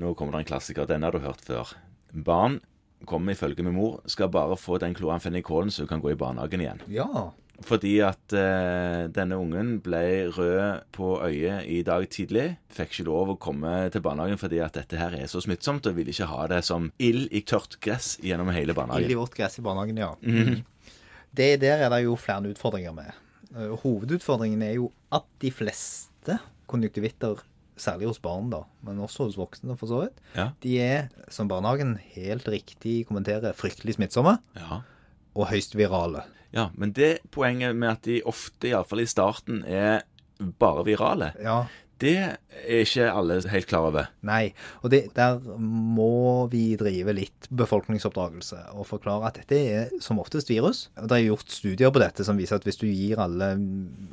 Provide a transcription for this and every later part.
Nå kommer det en klassiker. Denne har du hørt før. Barn kommer ifølge min mor, skal bare få den kloamfenikolen så hun kan gå i barnehagen igjen. Ja. Fordi at eh, denne ungen ble rød på øyet i dag tidlig. Fikk ikke lov å komme til barnehagen fordi at dette her er så smittsomt, og ville ikke ha det som ild i tørt gress gjennom hele barnehagen. Ild i vårt gress i barnehagen, ja. Det Der er det jo flere utfordringer med. Eh, Hovedutfordringen er jo at de fleste konjunktivitter, særlig hos barn, da, men også hos voksne for så vidt, Ja. de er, som barnehagen helt riktig kommenterer, fryktelig smittsomme Ja. og høyst virale. ja, men det poenget med at de ofte, iallfall i starten, er bare virale, Ja, det er ikke alle helt klar over. Nei, og det, der må vi drive litt befolkningsoppdragelse og forklare at dette er som oftest virus. Det er gjort studier på dette som viser at hvis du gir alle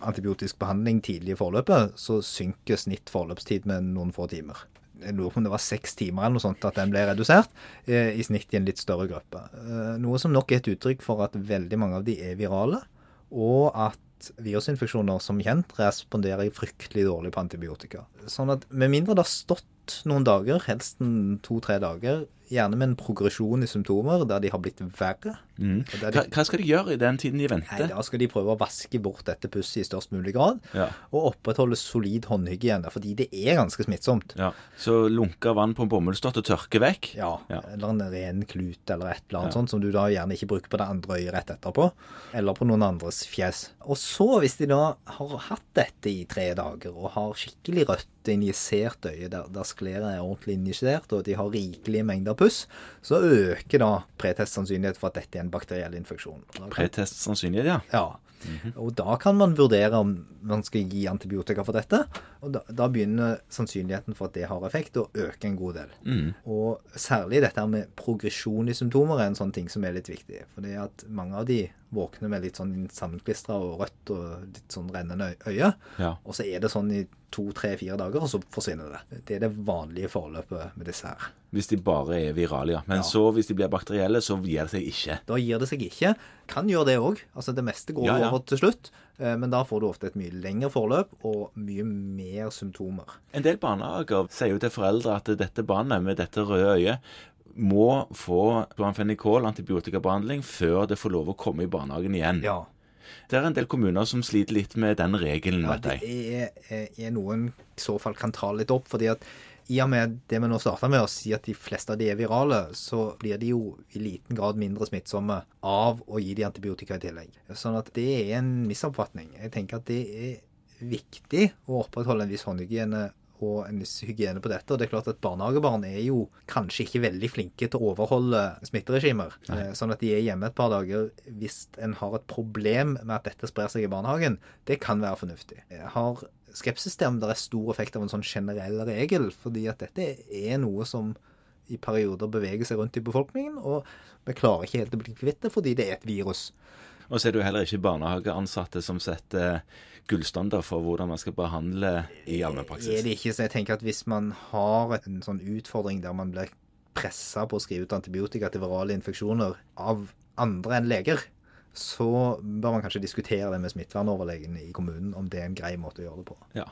antibiotisk behandling tidlig i forløpet, så synker snitt forløpstid med noen få timer. Jeg lurer på om det var seks timer eller noe sånt at den ble redusert, eh, i snitt i en litt større gruppe. Eh, Noe som nok er et uttrykk for at veldig mange av de er virale, og at virusinfeksjoner som kjent responderer fryktelig dårlig på antibiotika. Sånn at med mindre det har stått noen dager, helst to-tre dager, gjerne med en progresjon i symptomer der de har blitt verre Mm. De, hva skal de gjøre i den tiden de venter? Nei. Da skal de prøve å vaske bort dette pusset i størst mulig grad, Ja. og opprettholde solid håndhygiene, fordi det er ganske smittsomt. Ja. Så lunka vann på en bomullsdott og tørke vekk? Ja, Ja. eller en ren klut eller et eller annet sånt som du da gjerne ikke bruker på det andre øyet rett etterpå, eller på noen andres fjes. Og så, hvis de da har hatt dette i tre dager og har skikkelig rødt injisert øye, der, der skleret er ordentlig injisert, og de har rikelige mengder puss, så øker da pretestsannsynlighet for at dette er en bakteriell infeksjon. Kan- Pretest sannsynlighet, ja. ja. Og da kan man vurdere om man skal gi antibiotika for dette. Og da, da begynner sannsynligheten for at det har effekt, å øke en god del. Mm. Og særlig dette med progresjon i symptomer er en sånn ting som er litt viktig. For det at mange av de våkner med litt sånn sammenklistra og rødt og litt sånn rennende øye. Ja. Og så er det sånn i to, tre, fire dager, og så forsvinner det. Det er det vanlige forløpet med disse her. Hvis de bare er virale, ja. Men Ja. så, hvis de blir bakterielle, så gir det seg ikke. Da gir det seg ikke. Kan gjøre det òg. Altså det meste går Ja, over til slutt. eh, Men da får du ofte et mye lengre forløp og mye mer symptomer. En del barnehager sier jo til foreldre at dette barnet med dette røde øyet må få planfenikol, antibiotikabehandling, før det får lov å komme i barnehagen igjen. Ja. Det er en del kommuner som sliter litt med den regelen, Ja, vet det jeg. er, er noen en i så fall kan ta litt opp. fordi at i og med det vi nå starta med å si at de fleste av de er virale, så blir de jo i liten grad mindre smittsomme av å gi de antibiotika i tillegg. Sånn at det er en misoppfatning. Jeg tenker at det er viktig å opprettholde en viss håndhygiene og en viss hygiene på dette. Og det er klart at barnehagebarn er jo kanskje ikke veldig flinke til å overholde smitteregimer. Nei. Sånn at de er hjemme et par dager hvis en har et problem med at dette sprer seg i barnehagen. Det kan være fornuftig. Jeg har skepsis til om det er stor effekt av en sånn generell regel, fordi at dette er noe som i perioder beveger seg rundt i befolkningen, og vi klarer ikke helt å bli kvitt det fordi det er et virus. Og så er det jo heller ikke barnehageansatte som setter gullstandard for hvordan man skal behandle i Er det ikke, så jeg tenker at hvis man har en sånn utfordring der man blir pressa på å skrive ut antibiotika til virale infeksjoner av andre enn leger, så bør man kanskje diskutere det med smittevernoverlegen i kommunen, om det er en grei måte å gjøre det på. Ja.